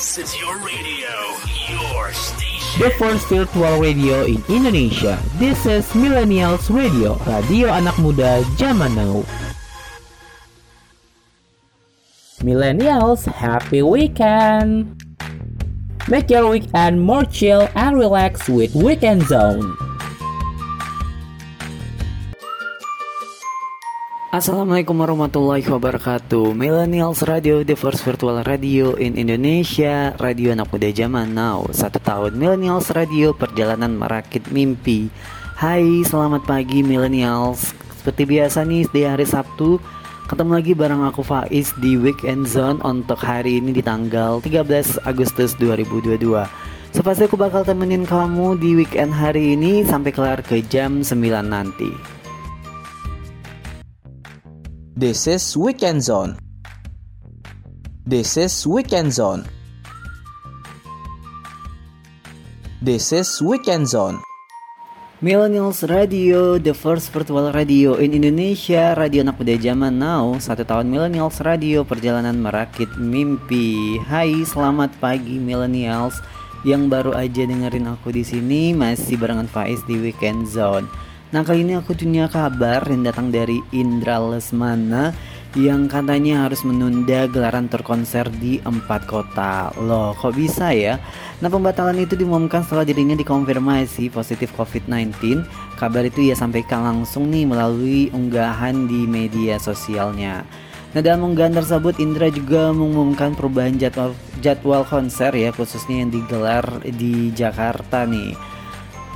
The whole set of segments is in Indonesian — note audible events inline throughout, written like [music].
This is your radio, your station. The first virtual radio in Indonesia. This is Millennials Radio, radio anak muda zaman now. Millennials, happy weekend! Make your weekend more chill and relax with Weekend Zone. Assalamualaikum warahmatullahi wabarakatuh. Millennials Radio, the first virtual radio in Indonesia. Radio anak muda zaman now. Satu tahun Millennials Radio, perjalanan merakit mimpi. Hai, selamat pagi Millennials. Seperti biasa nih, di hari Sabtu Ketemu lagi bareng aku Faiz di Weekend Zone Untuk hari ini di tanggal 13 Agustus 2022 So pasti aku bakal temenin kamu di weekend hari ini Sampai kelar ke jam 9 nanti This is Weekend Zone. This is Weekend Zone. This is Weekend Zone. Millennials Radio, the first virtual radio in Indonesia, radio anak muda zaman now. Satu tahun Millennials Radio, perjalanan merakit mimpi. Hai, selamat pagi Millennials yang baru aja dengerin aku di sini masih barengan Faiz di Weekend Zone. Nah kali ini aku punya kabar yang datang dari Indra Lesmana yang katanya harus menunda gelaran tur konser di empat kota. Loh, kok bisa ya? Nah, pembatalan itu diumumkan setelah dirinya dikonfirmasi positif COVID-19. Kabar itu ia sampaikan langsung nih melalui unggahan di media sosialnya. Nah, dalam unggahan tersebut Indra juga mengumumkan perubahan jadwal jadwal konser ya, khususnya yang digelar di Jakarta nih.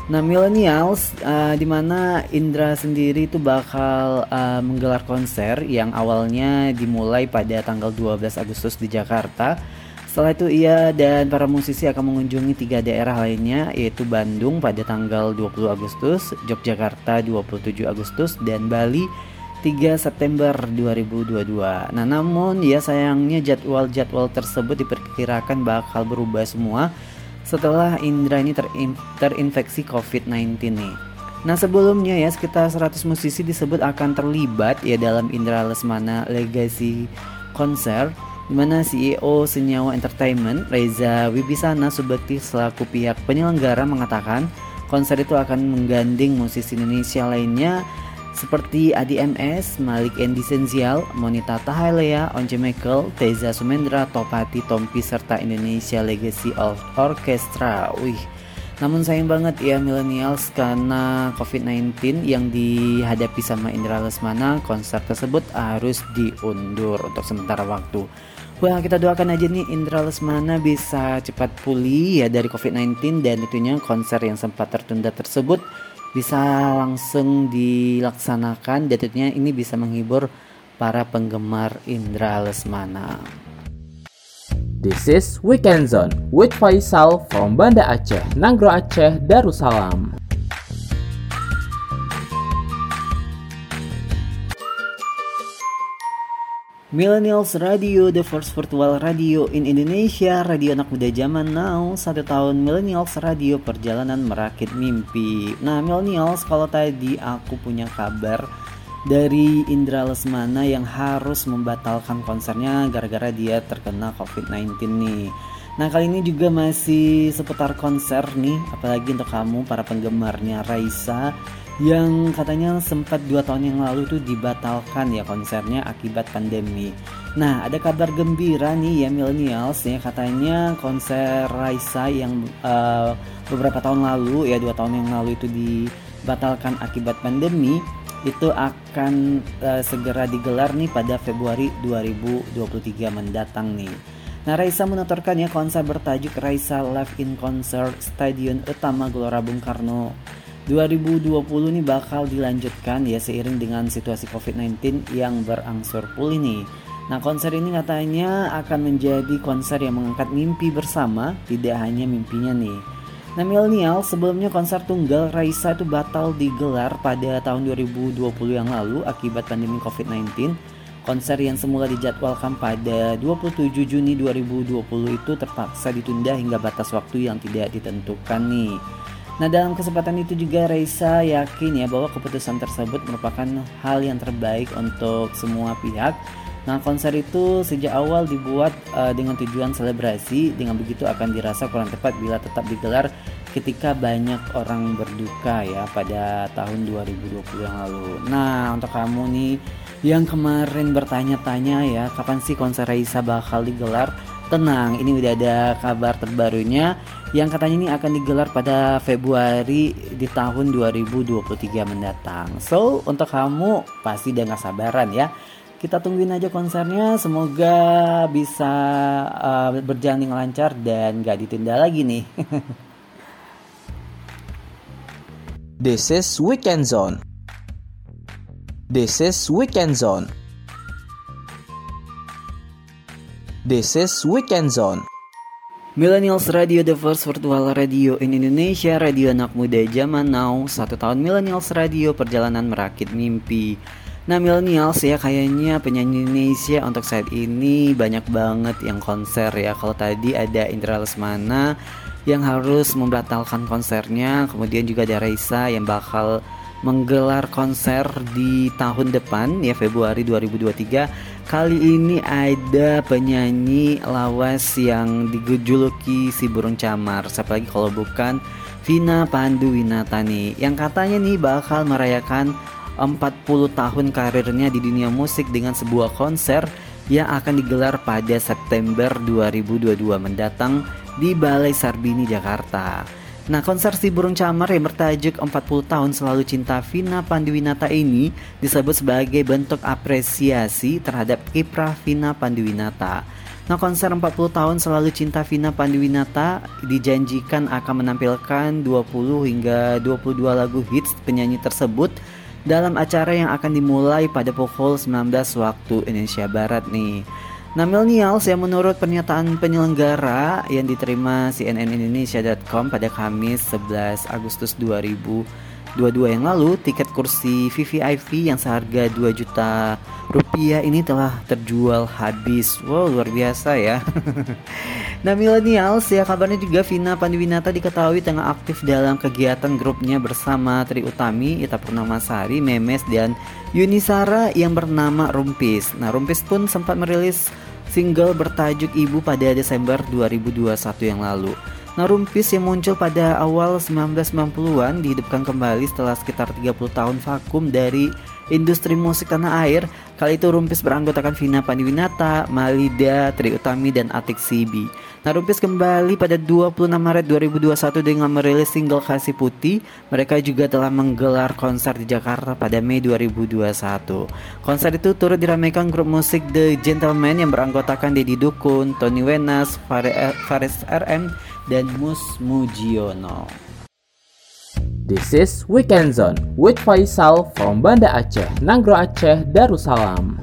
Nah, millennials uh, di mana Indra sendiri itu bakal uh, menggelar konser yang awalnya dimulai pada tanggal 12 Agustus di Jakarta. Setelah itu ia dan para musisi akan mengunjungi tiga daerah lainnya yaitu Bandung pada tanggal 20 Agustus, Yogyakarta 27 Agustus dan Bali 3 September 2022. Nah, namun ya sayangnya jadwal-jadwal tersebut diperkirakan bakal berubah semua setelah Indra ini terin terinfeksi COVID-19 nih. Nah sebelumnya ya sekitar 100 musisi disebut akan terlibat ya dalam Indra Lesmana Legacy Konser di mana CEO Senyawa Entertainment Reza Wibisana Subekti selaku pihak penyelenggara mengatakan konser itu akan menggandeng musisi Indonesia lainnya seperti Adi MS, Malik Endi Senzial, Monita Tahalea, Once Michael, Teza Sumendra, Topati Tompi serta Indonesia Legacy of Orchestra. Wih, namun sayang banget ya millennials karena COVID-19 yang dihadapi sama Indra Lesmana, konser tersebut harus diundur untuk sementara waktu. Wah kita doakan aja nih Indra Lesmana bisa cepat pulih ya dari COVID-19 dan tentunya konser yang sempat tertunda tersebut bisa langsung dilaksanakan dan tentunya ini bisa menghibur para penggemar Indra Lesmana. This is Weekend Zone with Faisal from Banda Aceh, Nangro Aceh, Darussalam. Millennials Radio, the first virtual radio in Indonesia, radio anak muda zaman now, satu tahun Millennials Radio perjalanan merakit mimpi. Nah, Millennials, kalau tadi aku punya kabar dari Indra Lesmana yang harus membatalkan konsernya gara-gara dia terkena COVID-19 nih. Nah kali ini juga masih seputar konser nih Apalagi untuk kamu para penggemarnya Raisa yang katanya sempat dua tahun yang lalu itu dibatalkan ya konsernya akibat pandemi. Nah ada kabar gembira nih ya millennials ya katanya konser Raisa yang uh, beberapa tahun lalu ya dua tahun yang lalu itu dibatalkan akibat pandemi itu akan uh, segera digelar nih pada Februari 2023 mendatang nih. Nah Raisa menuturkan ya konser bertajuk Raisa Live in Concert Stadion Utama Gelora Bung Karno 2020 ini bakal dilanjutkan ya seiring dengan situasi COVID-19 yang berangsur pulih nih. Nah konser ini katanya akan menjadi konser yang mengangkat mimpi bersama, tidak hanya mimpinya nih. Nah milenial sebelumnya konser tunggal Raisa itu batal digelar pada tahun 2020 yang lalu akibat pandemi COVID-19. Konser yang semula dijadwalkan pada 27 Juni 2020 itu terpaksa ditunda hingga batas waktu yang tidak ditentukan nih. Nah dalam kesempatan itu juga Reisa yakin ya bahwa keputusan tersebut merupakan hal yang terbaik untuk semua pihak Nah, konser itu sejak awal dibuat uh, dengan tujuan selebrasi. Dengan begitu akan dirasa kurang tepat bila tetap digelar ketika banyak orang berduka ya pada tahun 2020 yang lalu. Nah, untuk kamu nih yang kemarin bertanya-tanya ya, kapan sih konser Raisa bakal digelar? Tenang, ini udah ada kabar terbarunya yang katanya ini akan digelar pada Februari di tahun 2023 mendatang. So, untuk kamu pasti udah gak sabaran ya. Kita tungguin aja konsernya semoga bisa uh, berjalan lancar dan gak ditunda lagi nih. [laughs] This is Weekend Zone. This is Weekend Zone. This is Weekend Zone Millennials Radio, the first virtual radio in Indonesia, radio anak muda zaman now. Satu tahun Millennials Radio, perjalanan merakit mimpi. Nah millennials ya kayaknya penyanyi Indonesia untuk saat ini banyak banget yang konser ya Kalau tadi ada Indra Lesmana yang harus membatalkan konsernya Kemudian juga ada Raisa yang bakal menggelar konser di tahun depan ya Februari 2023 Kali ini ada penyanyi lawas yang dijuluki si burung camar Siapa lagi kalau bukan Vina Panduwinata nih Yang katanya nih bakal merayakan 40 tahun karirnya di dunia musik dengan sebuah konser yang akan digelar pada September 2022 mendatang di Balai Sarbini Jakarta. Nah, konser si burung camar yang bertajuk 40 tahun selalu cinta Vina Pandiwinata ini disebut sebagai bentuk apresiasi terhadap kiprah Vina Pandiwinata. Nah, konser 40 tahun selalu cinta Vina Pandiwinata dijanjikan akan menampilkan 20 hingga 22 lagu hits penyanyi tersebut dalam acara yang akan dimulai pada pukul 19 waktu Indonesia Barat nih. Nah millennials yang menurut pernyataan penyelenggara yang diterima CNN Indonesia.com pada Kamis 11 Agustus 2000 22 yang lalu, tiket kursi VVIP yang seharga 2 juta rupiah ini telah terjual habis. Wow, luar biasa ya. [laughs] nah, millennials ya kabarnya juga Vina Pandiwinata diketahui tengah aktif dalam kegiatan grupnya bersama Tri Utami, Ita Purnamasari, Memes dan Yunisara yang bernama Rumpis. Nah, Rumpis pun sempat merilis single bertajuk Ibu pada Desember 2021 yang lalu. Nah, Rumpis yang muncul pada awal 1990-an dihidupkan kembali setelah sekitar 30 tahun vakum dari industri musik tanah air. Kali itu Rumpis beranggotakan Vina Pandiwinata, Malida, Tri Utami, dan Atik Sibi. Nah, Rumpis kembali pada 26 Maret 2021 dengan merilis single Kasih Putih. Mereka juga telah menggelar konser di Jakarta pada Mei 2021. Konser itu turut diramaikan grup musik The Gentleman yang beranggotakan Deddy Dukun, Tony Wenas, Faris RM, dan Mus Mujiono. This is Weekend Zone with Faisal from Banda Aceh, Nanggro Aceh, Darussalam.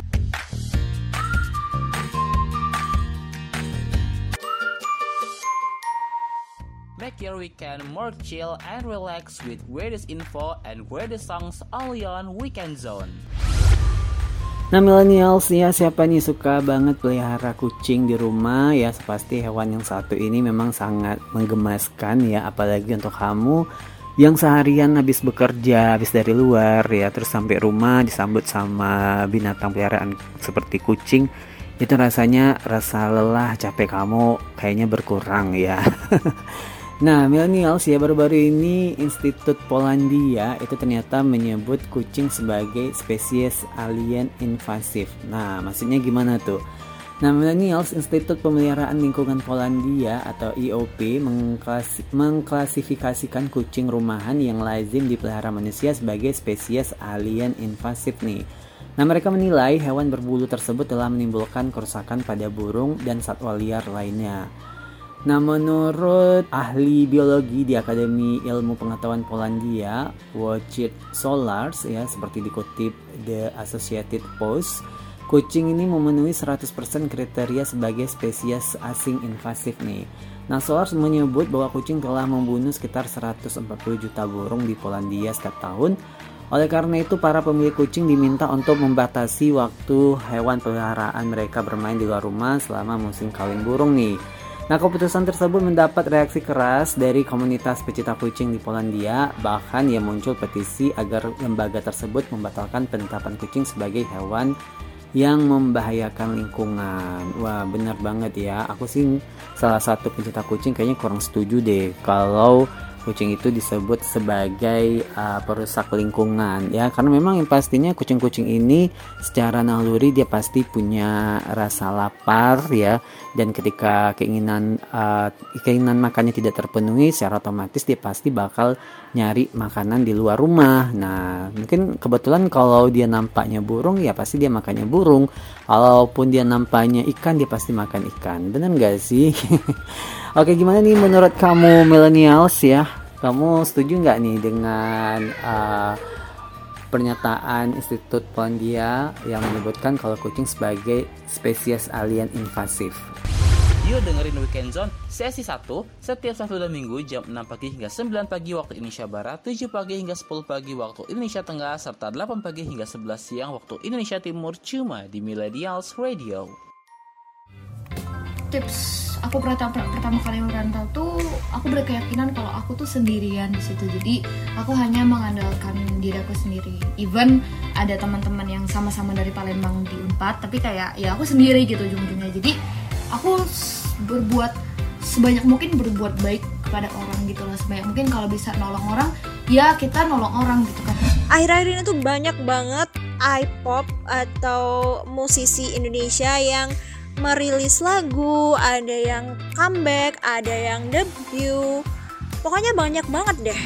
Make your weekend more chill and relax with greatest info and greatest songs only on Weekend Zone. Nah millennials ya siapa nih suka banget pelihara kucing di rumah? Ya pasti hewan yang satu ini memang sangat menggemaskan ya apalagi untuk kamu yang seharian habis bekerja habis dari luar ya terus sampai rumah disambut sama binatang peliharaan seperti kucing itu rasanya rasa lelah capek kamu kayaknya berkurang ya [laughs] Nah, millennials ya baru-baru ini Institut Polandia itu ternyata menyebut kucing sebagai spesies alien invasif. Nah, maksudnya gimana tuh? Nah, Millennials Institut Pemeliharaan Lingkungan Polandia atau IOP mengklasi mengklasifikasikan kucing rumahan yang lazim dipelihara manusia sebagai spesies alien invasif nih. Nah, mereka menilai hewan berbulu tersebut telah menimbulkan kerusakan pada burung dan satwa liar lainnya. Nah, menurut ahli biologi di Akademi Ilmu Pengetahuan Polandia, Wojciech Solars ya seperti dikutip The Associated Post, kucing ini memenuhi 100% kriteria sebagai spesies asing invasif nih. Nah, Solars menyebut bahwa kucing telah membunuh sekitar 140 juta burung di Polandia setiap tahun. Oleh karena itu, para pemilik kucing diminta untuk membatasi waktu hewan peliharaan mereka bermain di luar rumah selama musim kawin burung nih. Nah, keputusan tersebut mendapat reaksi keras dari komunitas pecinta kucing di Polandia, bahkan yang muncul petisi agar lembaga tersebut membatalkan penetapan kucing sebagai hewan yang membahayakan lingkungan. Wah, benar banget ya. Aku sih salah satu pencinta kucing kayaknya kurang setuju deh kalau kucing itu disebut sebagai uh, perusak lingkungan ya. Karena memang yang pastinya kucing-kucing ini secara naluri dia pasti punya rasa lapar ya. Dan ketika keinginan uh, keinginan makannya tidak terpenuhi secara otomatis dia pasti bakal nyari makanan di luar rumah nah mungkin kebetulan kalau dia nampaknya burung ya pasti dia makannya burung walaupun dia nampaknya ikan dia pasti makan ikan benar gak sih [laughs] Oke gimana nih menurut kamu millennials ya? Kamu setuju nggak nih dengan uh, pernyataan Institut Polandia yang menyebutkan kalau kucing sebagai spesies alien invasif? Yuk dengerin Weekend Zone sesi 1 setiap Sabtu dan Minggu jam 6 pagi hingga 9 pagi waktu Indonesia Barat, 7 pagi hingga 10 pagi waktu Indonesia Tengah, serta 8 pagi hingga 11 siang waktu Indonesia Timur cuma di Millennials Radio. Tips. Aku pertama pertama kali merantau tuh aku berkeyakinan kalau aku tuh sendirian di situ. Jadi aku hanya mengandalkan diri aku sendiri. Even ada teman-teman yang sama-sama dari Palembang di Unpad tapi kayak ya aku sendiri gitu ujung-ujungnya. Jadi aku berbuat sebanyak mungkin berbuat baik kepada orang gitu loh sebanyak mungkin kalau bisa nolong orang ya kita nolong orang gitu kan akhir-akhir ini tuh banyak banget iPop atau musisi Indonesia yang merilis lagu, ada yang comeback, ada yang debut. Pokoknya banyak banget deh.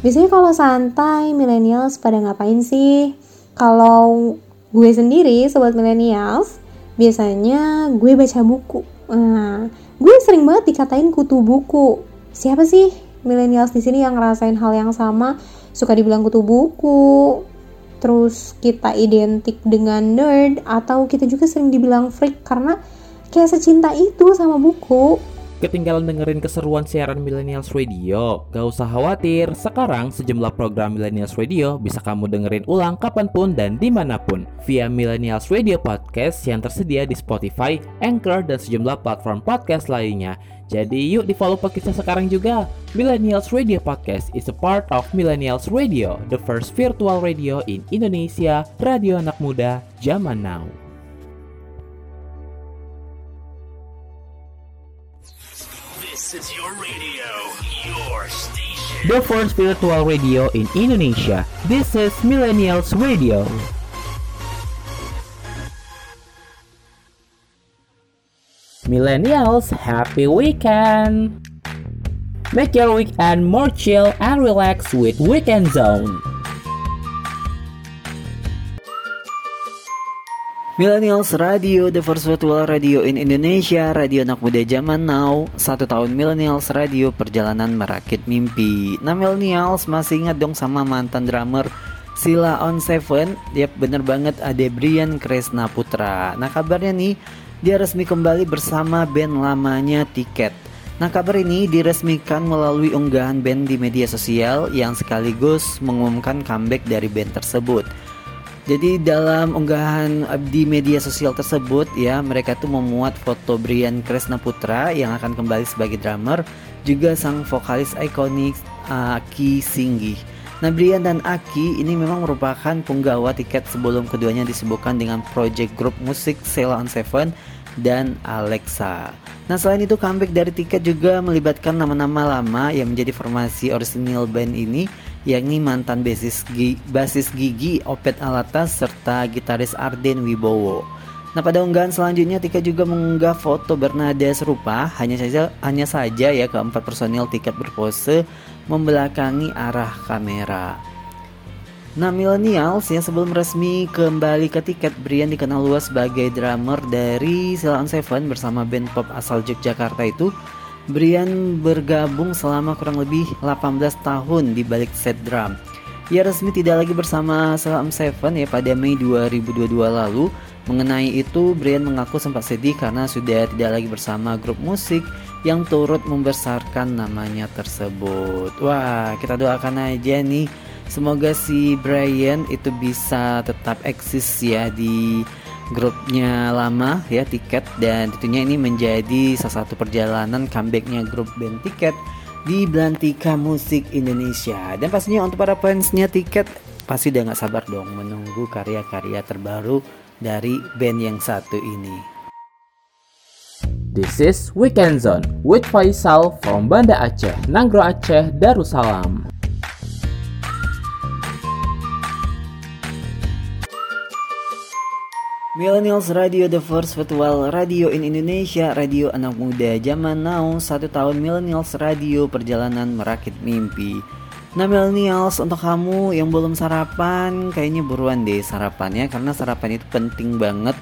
Biasanya kalau santai, millennials pada ngapain sih? Kalau gue sendiri, sobat millennials, biasanya gue baca buku. Nah, gue sering banget dikatain kutu buku. Siapa sih millennials di sini yang ngerasain hal yang sama? Suka dibilang kutu buku, terus kita identik dengan nerd atau kita juga sering dibilang freak karena kayak secinta itu sama buku Ketinggalan dengerin keseruan siaran Millennials Radio? Gak usah khawatir, sekarang sejumlah program Millennials Radio bisa kamu dengerin ulang kapan pun dan di mana pun via Millennials Radio Podcast yang tersedia di Spotify, Anchor, dan sejumlah platform podcast lainnya. Jadi yuk di follow podcast sekarang juga. Millennials Radio Podcast is a part of Millennials Radio, the first virtual radio in Indonesia, radio anak muda zaman now. This is your radio, your station. The first virtual radio in Indonesia. This is Millennials Radio. Millennials, happy weekend! Make your weekend more chill and relax with Weekend Zone. Millennials Radio, the first virtual radio in Indonesia, radio anak muda zaman now. Satu tahun Millennials Radio, perjalanan merakit mimpi. Nah Millennials masih ingat dong sama mantan drummer Sila on Seven? Yap bener banget ada Brian Kresna Putra. Nah kabarnya nih, dia resmi kembali bersama band lamanya Tiket. Nah kabar ini diresmikan melalui unggahan band di media sosial yang sekaligus mengumumkan comeback dari band tersebut. Jadi dalam unggahan di media sosial tersebut ya mereka tuh memuat foto Brian Kresna Putra yang akan kembali sebagai drummer juga sang vokalis ikonik Aki Singgi. Nah Brian dan Aki ini memang merupakan punggawa tiket sebelum keduanya disebutkan dengan project grup musik Sela on Seven dan Alexa. Nah selain itu comeback dari tiket juga melibatkan nama-nama lama yang menjadi formasi orisinil band ini yakni mantan basis, Gi, basis Gigi Opet Alatas serta gitaris Arden Wibowo. Nah pada unggahan selanjutnya Tika juga mengunggah foto bernada serupa hanya saja hanya saja ya keempat personil tiket berpose membelakangi arah kamera. Nah millennials yang sebelum resmi kembali ke tiket Brian dikenal luas sebagai drummer dari Silon Seven bersama band pop asal Yogyakarta itu Brian bergabung selama kurang lebih 18 tahun di balik set drum. Ia resmi tidak lagi bersama Salam Seven ya pada Mei 2022 lalu. Mengenai itu, Brian mengaku sempat sedih karena sudah tidak lagi bersama grup musik yang turut membesarkan namanya tersebut. Wah, kita doakan aja nih semoga si Brian itu bisa tetap eksis ya di grupnya lama ya tiket dan tentunya ini menjadi salah satu perjalanan comebacknya grup band tiket di Belantika Musik Indonesia dan pastinya untuk para fansnya tiket pasti udah nggak sabar dong menunggu karya-karya terbaru dari band yang satu ini. This is Weekend Zone with Faisal from Banda Aceh, Nanggro Aceh, Darussalam. Millennials Radio The First Virtual Radio in Indonesia Radio anak muda zaman now Satu tahun Millennials Radio Perjalanan merakit mimpi. Nah Millennials untuk kamu yang belum sarapan Kayaknya buruan deh sarapannya Karena sarapan itu penting banget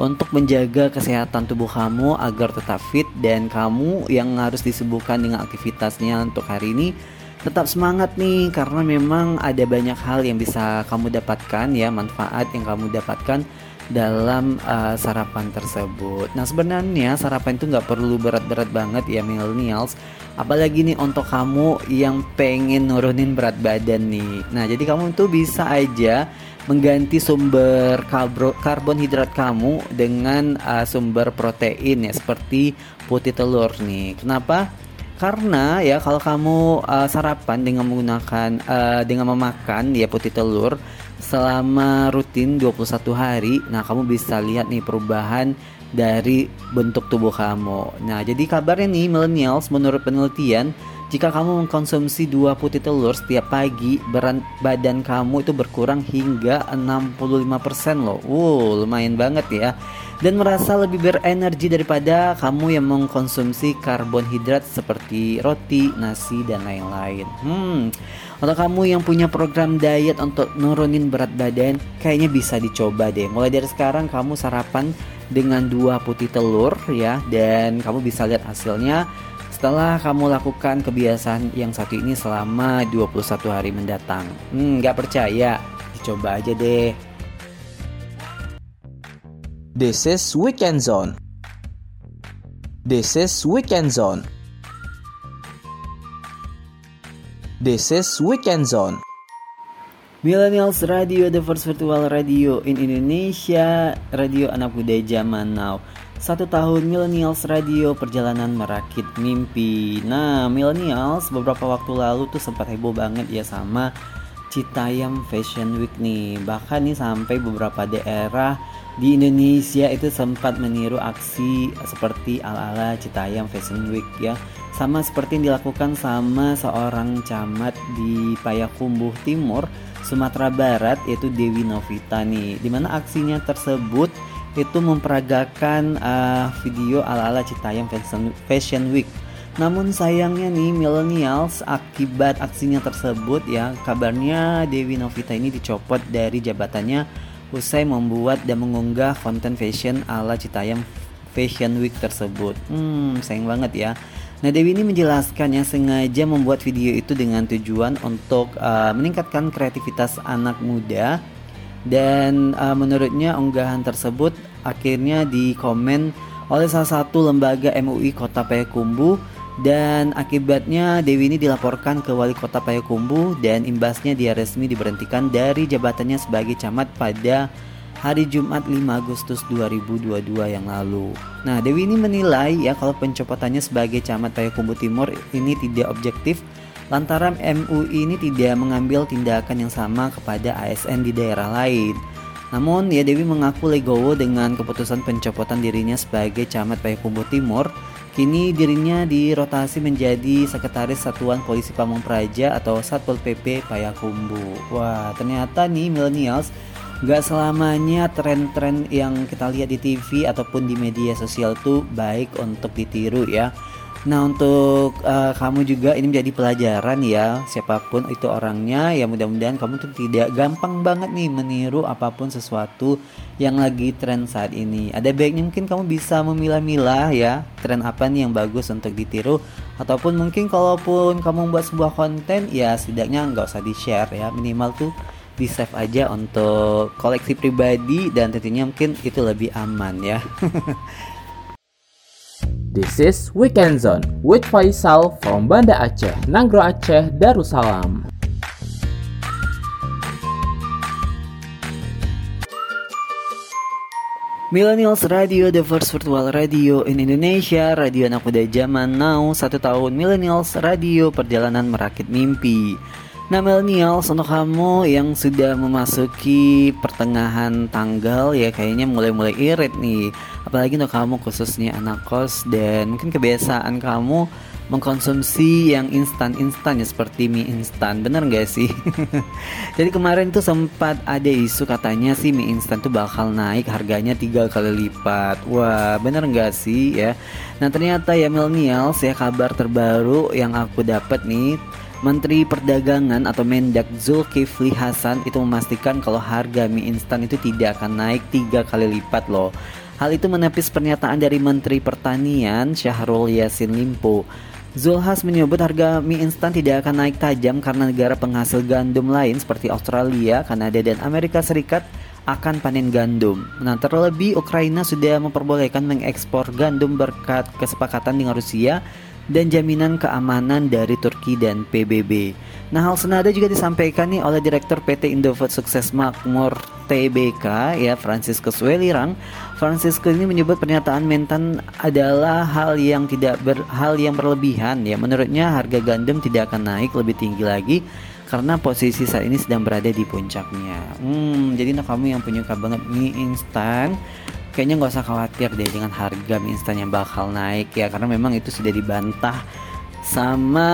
Untuk menjaga kesehatan tubuh kamu Agar tetap fit Dan kamu yang harus disibukkan dengan aktivitasnya untuk hari ini tetap semangat nih karena memang ada banyak hal yang bisa kamu dapatkan ya manfaat yang kamu dapatkan dalam uh, sarapan tersebut. Nah sebenarnya sarapan itu nggak perlu berat-berat banget ya millennials. Apalagi nih untuk kamu yang pengen nurunin berat badan nih. Nah jadi kamu tuh bisa aja mengganti sumber karbon karbonhidrat kamu dengan uh, sumber protein ya seperti putih telur nih. Kenapa? Karena ya kalau kamu uh, sarapan dengan menggunakan uh, dengan memakan ya putih telur selama rutin 21 hari, nah kamu bisa lihat nih perubahan dari bentuk tubuh kamu. Nah, jadi kabarnya nih millennials menurut penelitian jika kamu mengkonsumsi dua putih telur setiap pagi, berat badan kamu itu berkurang hingga 65% loh. Wow, lumayan banget ya dan merasa lebih berenergi daripada kamu yang mengkonsumsi karbonhidrat seperti roti, nasi, dan lain-lain. Hmm, untuk kamu yang punya program diet untuk nurunin berat badan, kayaknya bisa dicoba deh. Mulai dari sekarang kamu sarapan dengan dua putih telur ya, dan kamu bisa lihat hasilnya setelah kamu lakukan kebiasaan yang satu ini selama 21 hari mendatang. Hmm, nggak percaya? Dicoba aja deh. This is Weekend Zone. This is Weekend Zone. This is Weekend Zone. Millennials Radio, the first virtual radio in Indonesia, radio anak muda zaman now. Satu tahun Millennials Radio perjalanan merakit mimpi. Nah, Millennials beberapa waktu lalu tuh sempat heboh banget ya sama Citayam Fashion Week nih. Bahkan nih sampai beberapa daerah di Indonesia itu sempat meniru aksi seperti ala-ala Citayam Fashion Week ya sama seperti yang dilakukan sama seorang camat di Payakumbuh Timur Sumatera Barat yaitu Dewi Novita nih di mana aksinya tersebut itu memperagakan uh, video ala-ala Citayam Fashion, Week namun sayangnya nih millennials akibat aksinya tersebut ya kabarnya Dewi Novita ini dicopot dari jabatannya usai membuat dan mengunggah konten fashion ala Citayam Fashion Week tersebut. Hmm, sayang banget ya. Nah Dewi ini menjelaskan yang sengaja membuat video itu dengan tujuan untuk uh, meningkatkan kreativitas anak muda dan uh, menurutnya unggahan tersebut akhirnya dikomen oleh salah satu lembaga MUI Kota Payakumbuh dan akibatnya Dewi ini dilaporkan ke wali kota Payakumbuh dan imbasnya dia resmi diberhentikan dari jabatannya sebagai camat pada hari Jumat 5 Agustus 2022 yang lalu. Nah, Dewi ini menilai ya kalau pencopotannya sebagai camat Payakumbuh Timur ini tidak objektif lantaran MUI ini tidak mengambil tindakan yang sama kepada ASN di daerah lain. Namun ya Dewi mengaku legowo dengan keputusan pencopotan dirinya sebagai camat Payakumbuh Timur Kini dirinya dirotasi menjadi Sekretaris Satuan Polisi Pamung Praja atau Satpol PP Payakumbu. Wah, ternyata nih millennials gak selamanya tren-tren yang kita lihat di TV ataupun di media sosial tuh baik untuk ditiru ya. Nah untuk uh, kamu juga ini menjadi pelajaran ya siapa pun itu orangnya ya mudah-mudahan kamu tuh tidak gampang banget nih meniru apa pun sesuatu yang lagi tren saat ini. Ada baiknya mungkin kamu bisa memilah-milah ya tren apa nih yang bagus untuk ditiru ataupun mungkin kalaupun kamu membuat sebuah konten ya setidaknya nggak usah di share ya minimal tuh di save aja untuk koleksi pribadi dan tentunya mungkin itu lebih aman ya. [laughs] This is Weekend Zone with Faisal from Banda Aceh, Nanggro Aceh, Darussalam. Millennials Radio, the first virtual radio in Indonesia, radio anak muda zaman now, satu tahun Millennials Radio, perjalanan merakit mimpi. Nah millennials untuk kamu yang sudah memasuki pertengahan tanggal ya kayaknya mulai-mulai irit nih Apalagi untuk kamu khususnya anak kos dan mungkin kebiasaan kamu mengkonsumsi yang instan-instan ya seperti mie instan bener gak sih? [laughs] Jadi kemarin tuh sempat ada isu katanya sih mie instan tuh bakal naik harganya tiga kali lipat Wah bener gak sih ya? Nah ternyata ya millennials ya kabar terbaru yang aku dapat nih Menteri Perdagangan atau Mendak Zulkifli Hasan itu memastikan kalau harga mie instan itu tidak akan naik tiga kali lipat loh. Hal itu menepis pernyataan dari Menteri Pertanian Syahrul Yassin Limpo. Zulhas menyebut harga mie instan tidak akan naik tajam karena negara penghasil gandum lain seperti Australia, Kanada, dan Amerika Serikat akan panen gandum. Nah, terlebih Ukraina sudah memperbolehkan mengekspor gandum berkat kesepakatan dengan Rusia dan jaminan keamanan dari Turki dan PBB. Nah, hal senada juga disampaikan nih oleh Direktur PT Indofood Sukses Makmur TBK ya Franciscus Welirang. Franciscus ini menyebut pernyataan Mentan adalah hal yang tidak ber, hal yang berlebihan ya. Menurutnya harga gandum tidak akan naik lebih tinggi lagi karena posisi saat ini sedang berada di puncaknya. Hmm, jadi untuk kamu yang punya banget mie instan kayaknya nggak usah khawatir deh dengan harga mie instan yang bakal naik ya karena memang itu sudah dibantah sama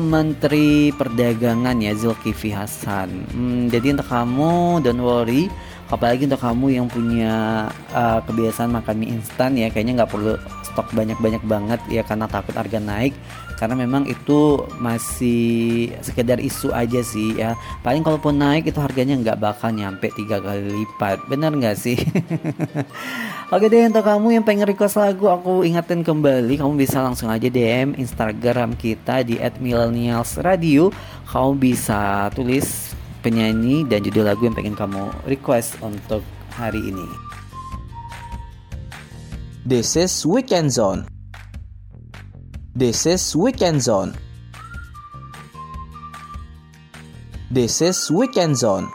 Menteri Perdagangan ya Zulkifli Hasan. Hmm, jadi untuk kamu don't worry, apalagi untuk kamu yang punya uh, kebiasaan makan mie instan ya kayaknya nggak perlu stok banyak-banyak banget ya karena takut harga naik. Karena memang itu masih sekedar isu aja sih ya. Paling kalaupun naik itu harganya nggak bakal nyampe tiga kali lipat. Bener nggak sih? [laughs] Oke deh untuk kamu yang pengen request lagu aku ingetin kembali. Kamu bisa langsung aja DM Instagram kita di @millennialsradio. Kamu bisa tulis penyanyi dan judul lagu yang pengen kamu request untuk hari ini. This is Weekend Zone. This is Weekend Zone. This is Weekend Zone.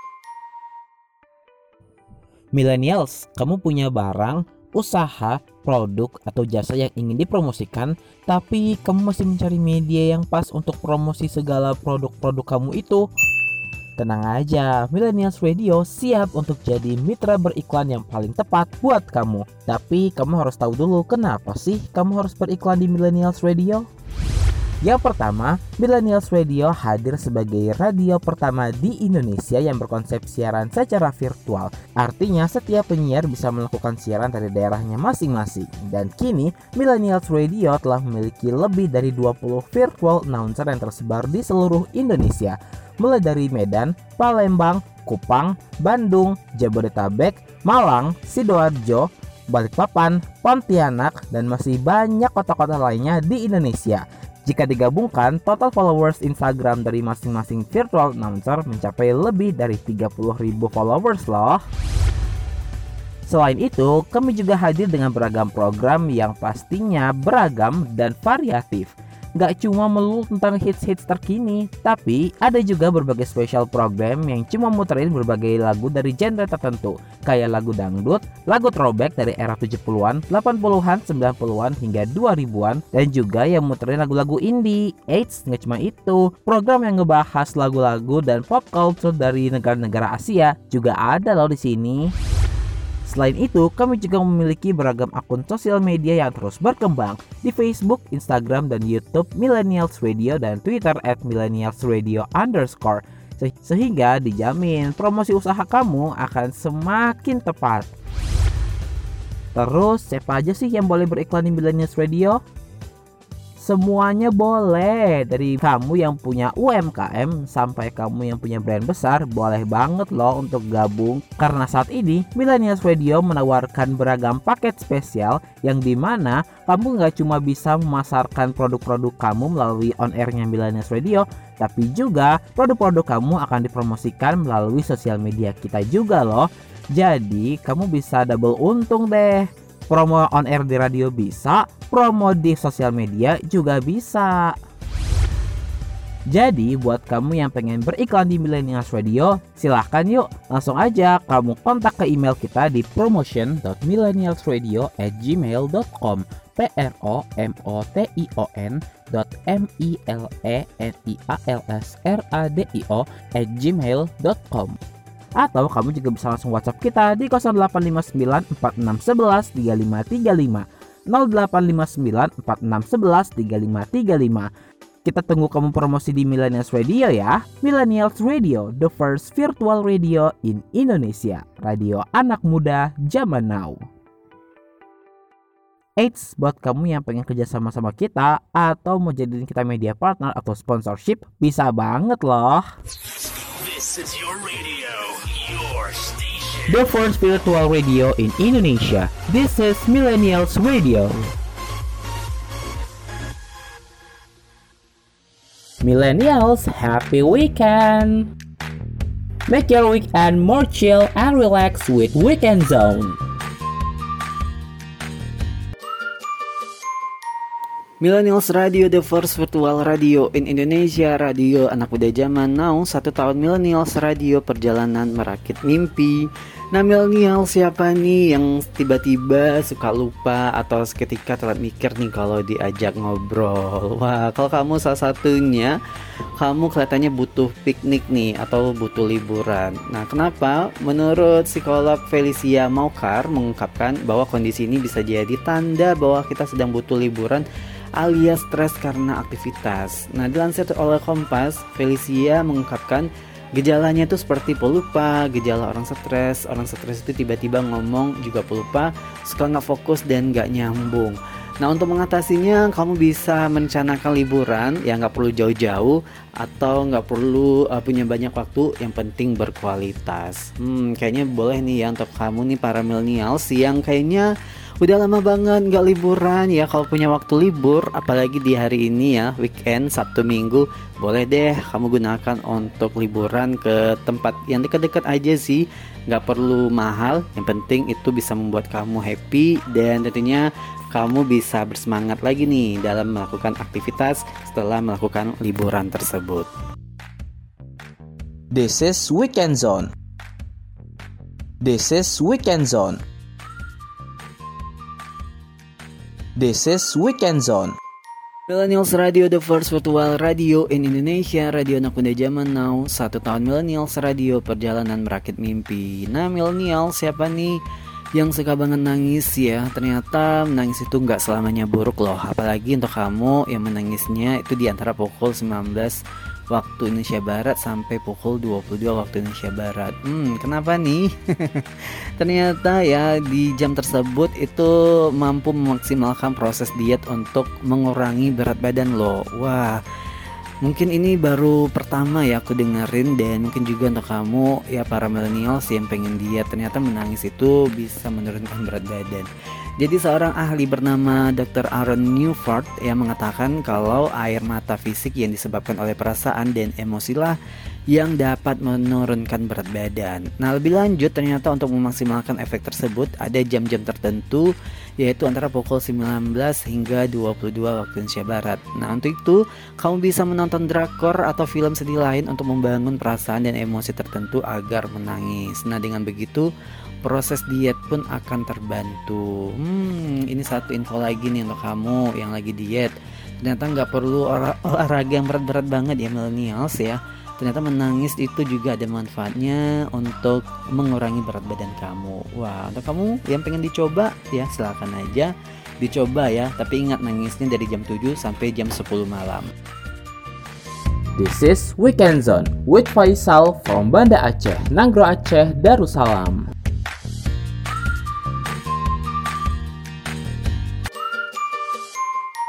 Millennials, kamu punya barang, usaha, produk, atau jasa yang ingin dipromosikan, tapi kamu masih mencari media yang pas untuk promosi segala produk-produk kamu itu. Tenang aja, Millennials Radio siap untuk jadi mitra beriklan yang paling tepat buat kamu. Tapi kamu harus tahu dulu kenapa sih kamu harus beriklan di Millennials Radio? Yang pertama, Millennials Radio hadir sebagai radio pertama di Indonesia yang berkonsep siaran secara virtual. Artinya setiap penyiar bisa melakukan siaran dari daerahnya masing-masing. Dan kini, Millennials Radio telah memiliki lebih dari 20 virtual announcer yang tersebar di seluruh Indonesia. Mulai dari Medan, Palembang, Kupang, Bandung, Jabodetabek, Malang, Sidoarjo, Balikpapan, Pontianak, dan masih banyak kota-kota lainnya di Indonesia. Jika digabungkan, total followers Instagram dari masing-masing virtual announcer mencapai lebih dari 30.000 followers loh. Selain itu, kami juga hadir dengan beragam program yang pastinya beragam dan variatif. Gak cuma melulu tentang hits-hits terkini, tapi ada juga berbagai special program yang cuma muterin berbagai lagu dari genre tertentu, kayak lagu dangdut, lagu throwback dari era 70-an, 80-an, 90-an hingga 2000-an, dan juga yang muterin lagu-lagu indie. Eits, nggak cuma itu, program yang ngebahas lagu-lagu dan pop culture dari negara-negara Asia juga ada loh di sini. Selain itu, kami juga memiliki beragam akun sosial media yang terus berkembang di Facebook, Instagram, dan YouTube Millennials Radio dan Twitter at Millennials Radio underscore Se- sehingga dijamin promosi usaha kamu akan semakin tepat. Terus, siapa aja sih yang boleh beriklan di Millennials Radio? Semuanya boleh. Dari kamu yang punya UMKM Sampai kamu yang punya brand besar Boleh banget loh untuk gabung. Karena saat ini Millennials Radio menawarkan beragam paket spesial Yang di mana kamu nggak cuma bisa memasarkan produk-produk kamu melalui on-airnya Millennials Radio Tapi juga produk-produk kamu akan dipromosikan melalui sosial media kita juga loh. Jadi kamu bisa double untung deh promo on air di radio bisa, promo di sosial media juga bisa. Jadi buat kamu yang pengen beriklan di Millennials Radio, silahkan yuk langsung aja kamu kontak ke email kita di promotion.millennialsradio@gmail.com p r o m o t i o n dot m i l e n i a l s r a d i o at gmail.com atau kamu juga bisa langsung WhatsApp kita di 0859 4611 3535 0859 4611 3535 kita tunggu kamu promosi di Millennials Radio ya. Millennials Radio, the first virtual radio in Indonesia. Radio anak muda zaman now. Eits, buat kamu yang pengen kerja sama sama kita atau mau jadiin kita media partner atau sponsorship, bisa banget loh. This is your radio. The first virtual radio in Indonesia. This is Millennials Radio. Millennials, happy weekend! Make your weekend more chill and relax with Weekend Zone. Millennials Radio, the first virtual radio in Indonesia, radio anak muda zaman now, satu tahun Millennials Radio, perjalanan merakit mimpi. Nah millennial siapa nih yang tiba-tiba suka lupa atau seketika telat mikir nih kalau diajak ngobrol [laughs] Wah kalau kamu salah satunya kamu kelihatannya butuh piknik nih atau butuh liburan Nah kenapa? Menurut psikolog Felicia Maukar mengungkapkan bahwa kondisi ini bisa jadi tanda bahwa kita sedang butuh liburan alias stres karena aktivitas. Nah, dilansir oleh Kompas, Felicia mengungkapkan gejalanya itu seperti pelupa, gejala orang stres. Orang stres itu tiba-tiba ngomong juga pelupa, suka nggak fokus dan nggak nyambung. Nah untuk mengatasinya kamu bisa merencanakan liburan yang nggak perlu jauh-jauh atau nggak perlu uh, punya banyak waktu yang penting berkualitas. Hmm kayaknya boleh nih ya untuk kamu nih para millennials yang kayaknya udah lama banget nggak liburan ya kalau punya waktu libur apalagi di hari ini ya weekend Sabtu Minggu boleh deh kamu gunakan untuk liburan ke tempat yang dekat-dekat aja sih nggak perlu mahal yang penting itu bisa membuat kamu happy dan tentunya kamu bisa bersemangat lagi nih dalam melakukan aktivitas setelah melakukan liburan tersebut. This is Weekend Zone. This is Weekend Zone. This is Weekend Zone. Millennials Radio, the first virtual radio in Indonesia, radio anak muda zaman now, satu tahun Millennials Radio, perjalanan merakit mimpi. Nah, Millennials siapa nih yang suka banget nangis ya? Ternyata menangis itu nggak selamanya buruk loh, apalagi untuk kamu yang menangisnya itu di antara pukul 19 waktu Indonesia Barat sampai pukul 22 waktu Indonesia Barat. Hmm, kenapa nih? [laughs] Ternyata ya di jam tersebut itu mampu memaksimalkan proses diet untuk mengurangi berat badan lo. Wah, mungkin ini baru pertama ya aku dengerin dan mungkin juga untuk kamu ya para millennials yang pengen diet ternyata menangis itu bisa menurunkan berat badan. Jadi seorang ahli bernama Dr. Aaron Newford yang mengatakan kalau air mata fisik yang disebabkan oleh perasaan dan emosilah yang dapat menurunkan berat badan. Nah, lebih lanjut ternyata untuk memaksimalkan efek tersebut ada jam-jam tertentu yaitu antara pukul 19 hingga 22 waktu Indonesia Barat. Nah, untuk itu kamu bisa menonton drakor atau film sedih lain untuk membangun perasaan dan emosi tertentu agar menangis. Nah, dengan begitu proses diet pun akan terbantu. Hmm, ini satu info lagi nih untuk kamu yang lagi diet. Ternyata nggak perlu [laughs] olahraga yang berat-berat banget ya millennials ya. Ternyata menangis itu juga ada manfaatnya untuk mengurangi berat badan kamu. Wah, untuk kamu yang pengen dicoba ya silahkan aja dicoba ya. Tapi ingat nangisnya dari jam 7 sampai jam 10 malam. This is Weekend Zone with Faisal from Banda Aceh, Nanggro Aceh, Darussalam.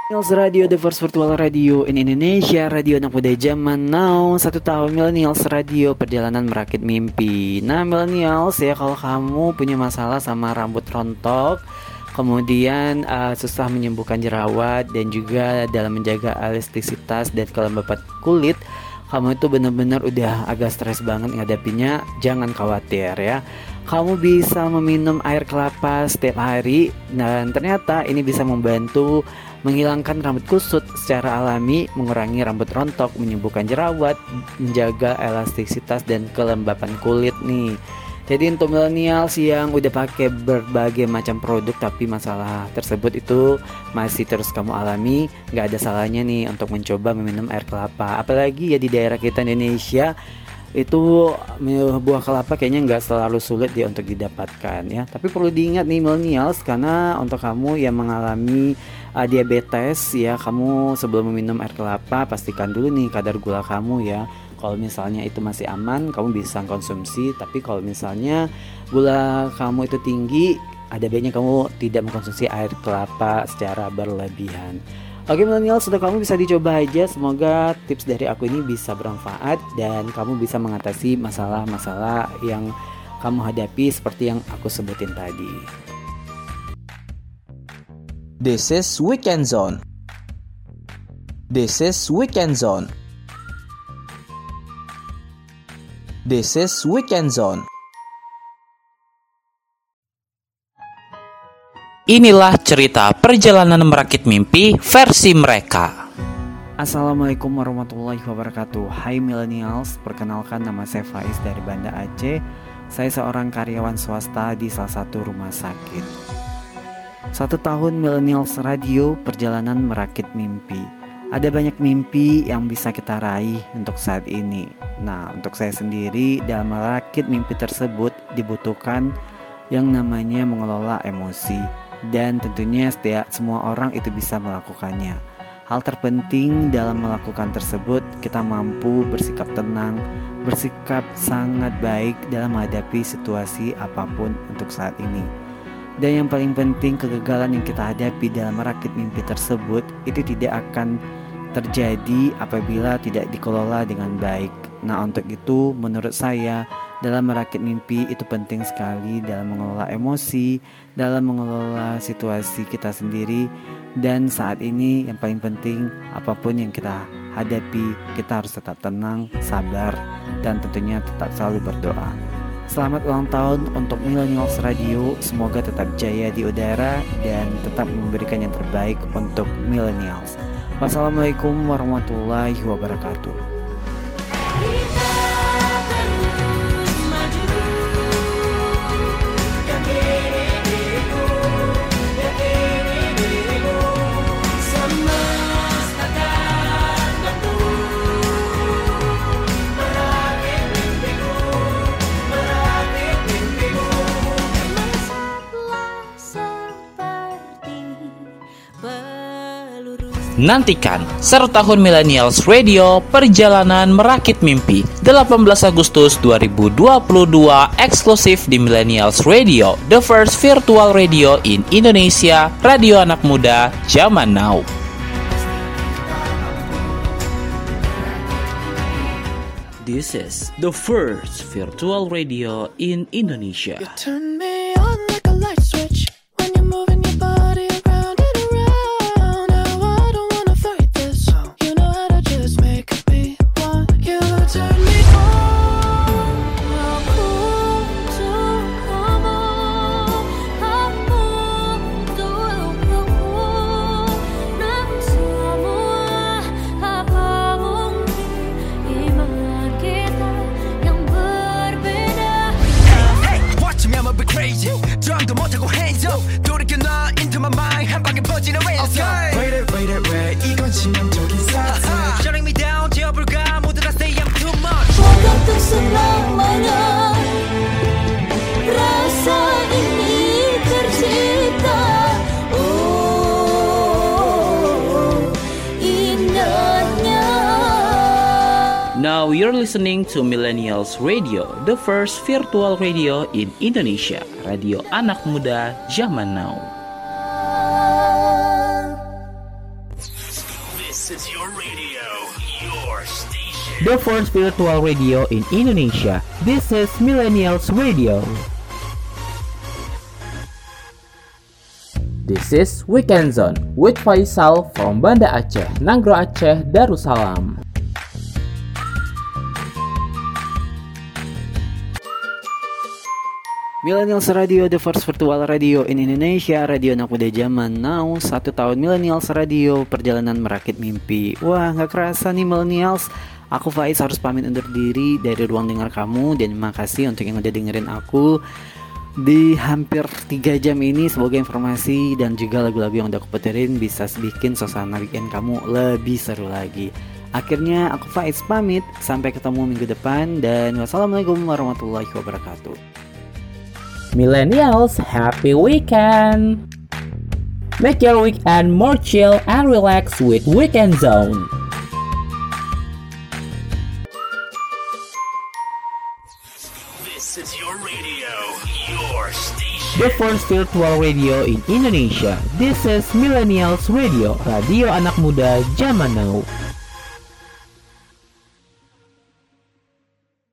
Millennials Radio, the first virtual radio in Indonesia, radio anak muda zaman now, satu tahun Millennials Radio, perjalanan merakit mimpi. Nah Millennials ya kalau kamu punya masalah sama rambut rontok, kemudian uh, susah menyembuhkan jerawat dan juga dalam menjaga elastisitas dan kelembapan kulit, kamu itu benar-benar udah agak stres banget ngadapinnya, jangan khawatir ya kamu bisa meminum air kelapa setiap hari dan ternyata ini bisa membantu menghilangkan rambut kusut secara alami, mengurangi rambut rontok, menyembuhkan jerawat, menjaga elastisitas dan kelembapan kulit nih. Jadi untuk millennials yang udah pakai berbagai macam produk tapi masalah tersebut itu masih terus kamu alami, nggak ada salahnya nih untuk mencoba meminum air kelapa. Apalagi ya di daerah kita Indonesia itu buah kelapa kayaknya nggak selalu sulit ya untuk didapatkan ya. Tapi perlu diingat nih millennials karena untuk kamu yang mengalami uh, diabetes ya, kamu sebelum meminum air kelapa pastikan dulu nih kadar gula kamu ya. Kalau misalnya itu masih aman kamu bisa konsumsi. Tapi kalau misalnya gula kamu itu tinggi ada baiknya kamu tidak mengkonsumsi air kelapa secara berlebihan Oke milenial sudah kamu bisa dicoba aja. Semoga tips dari aku ini bisa bermanfaat Dan kamu bisa mengatasi masalah-masalah yang kamu hadapi Seperti yang aku sebutin tadi. This is Weekend Zone. This is Weekend Zone. This is Weekend Zone. Inilah cerita perjalanan merakit mimpi versi mereka. Assalamualaikum warahmatullahi wabarakatuh. Hai millennials, perkenalkan nama saya Faiz dari Banda Aceh. Saya seorang karyawan swasta di salah satu rumah sakit. Satu tahun millennials radio perjalanan merakit mimpi. Ada banyak mimpi yang bisa kita raih untuk saat ini. Nah, untuk saya sendiri dalam merakit mimpi tersebut dibutuhkan yang namanya mengelola emosi dan tentunya setiap semua orang itu bisa melakukannya. Hal terpenting dalam melakukan tersebut kita mampu bersikap tenang, bersikap sangat baik dalam menghadapi situasi apa pun untuk saat ini. Dan yang paling penting kegagalan yang kita hadapi dalam merakit mimpi tersebut itu tidak akan terjadi apabila tidak dikelola dengan baik. Nah, untuk itu menurut saya dalam merakit mimpi itu penting sekali dalam mengelola emosi, dalam mengelola situasi kita sendiri dan saat ini yang paling penting apa pun yang kita hadapi, kita harus tetap tenang, sabar dan tentunya tetap selalu berdoa. Selamat ulang tahun untuk Millennials Radio. Semoga tetap jaya di udara dan tetap memberikan yang terbaik untuk Millennials. Wassalamualaikum warahmatullahi wabarakatuh. Nantikan Seru Tahun Millennials Radio Perjalanan Merakit Mimpi 18 Agustus 2022 eksklusif di Millennials Radio The first virtual radio in Indonesia Radio anak muda zaman now This is the first virtual radio in Indonesia. Now you're listening to Millennials Radio, the first virtual radio in Indonesia, radio anak muda zaman now. This is your radio, your station. The first virtual radio in Indonesia. This is Millennials Radio. This is Weekend Zone with Faisal from Banda Aceh, Nangro Aceh, Darussalam. Millennials Radio, the first virtual radio in Indonesia, radio anak muda zaman now, satu tahun Millennials Radio, perjalanan merakit mimpi. Wah, nggak kerasa nih Millennials. Aku Faiz harus pamit undur diri dari ruang dengar kamu dan makasih untuk yang udah dengerin aku di hampir 3 jam ini semoga informasi dan juga lagu-lagu yang udah aku puterin bisa bikin suasana weekend kamu lebih seru lagi. Akhirnya aku Faiz pamit, sampai ketemu minggu depan dan wassalamualaikum warahmatullahi wabarakatuh. Millennials, happy weekend! Make your weekend more chill and relax with Weekend Zone. This is your radio, your station. The first virtual radio in Indonesia. This is Millennials Radio, radio anak muda zaman now.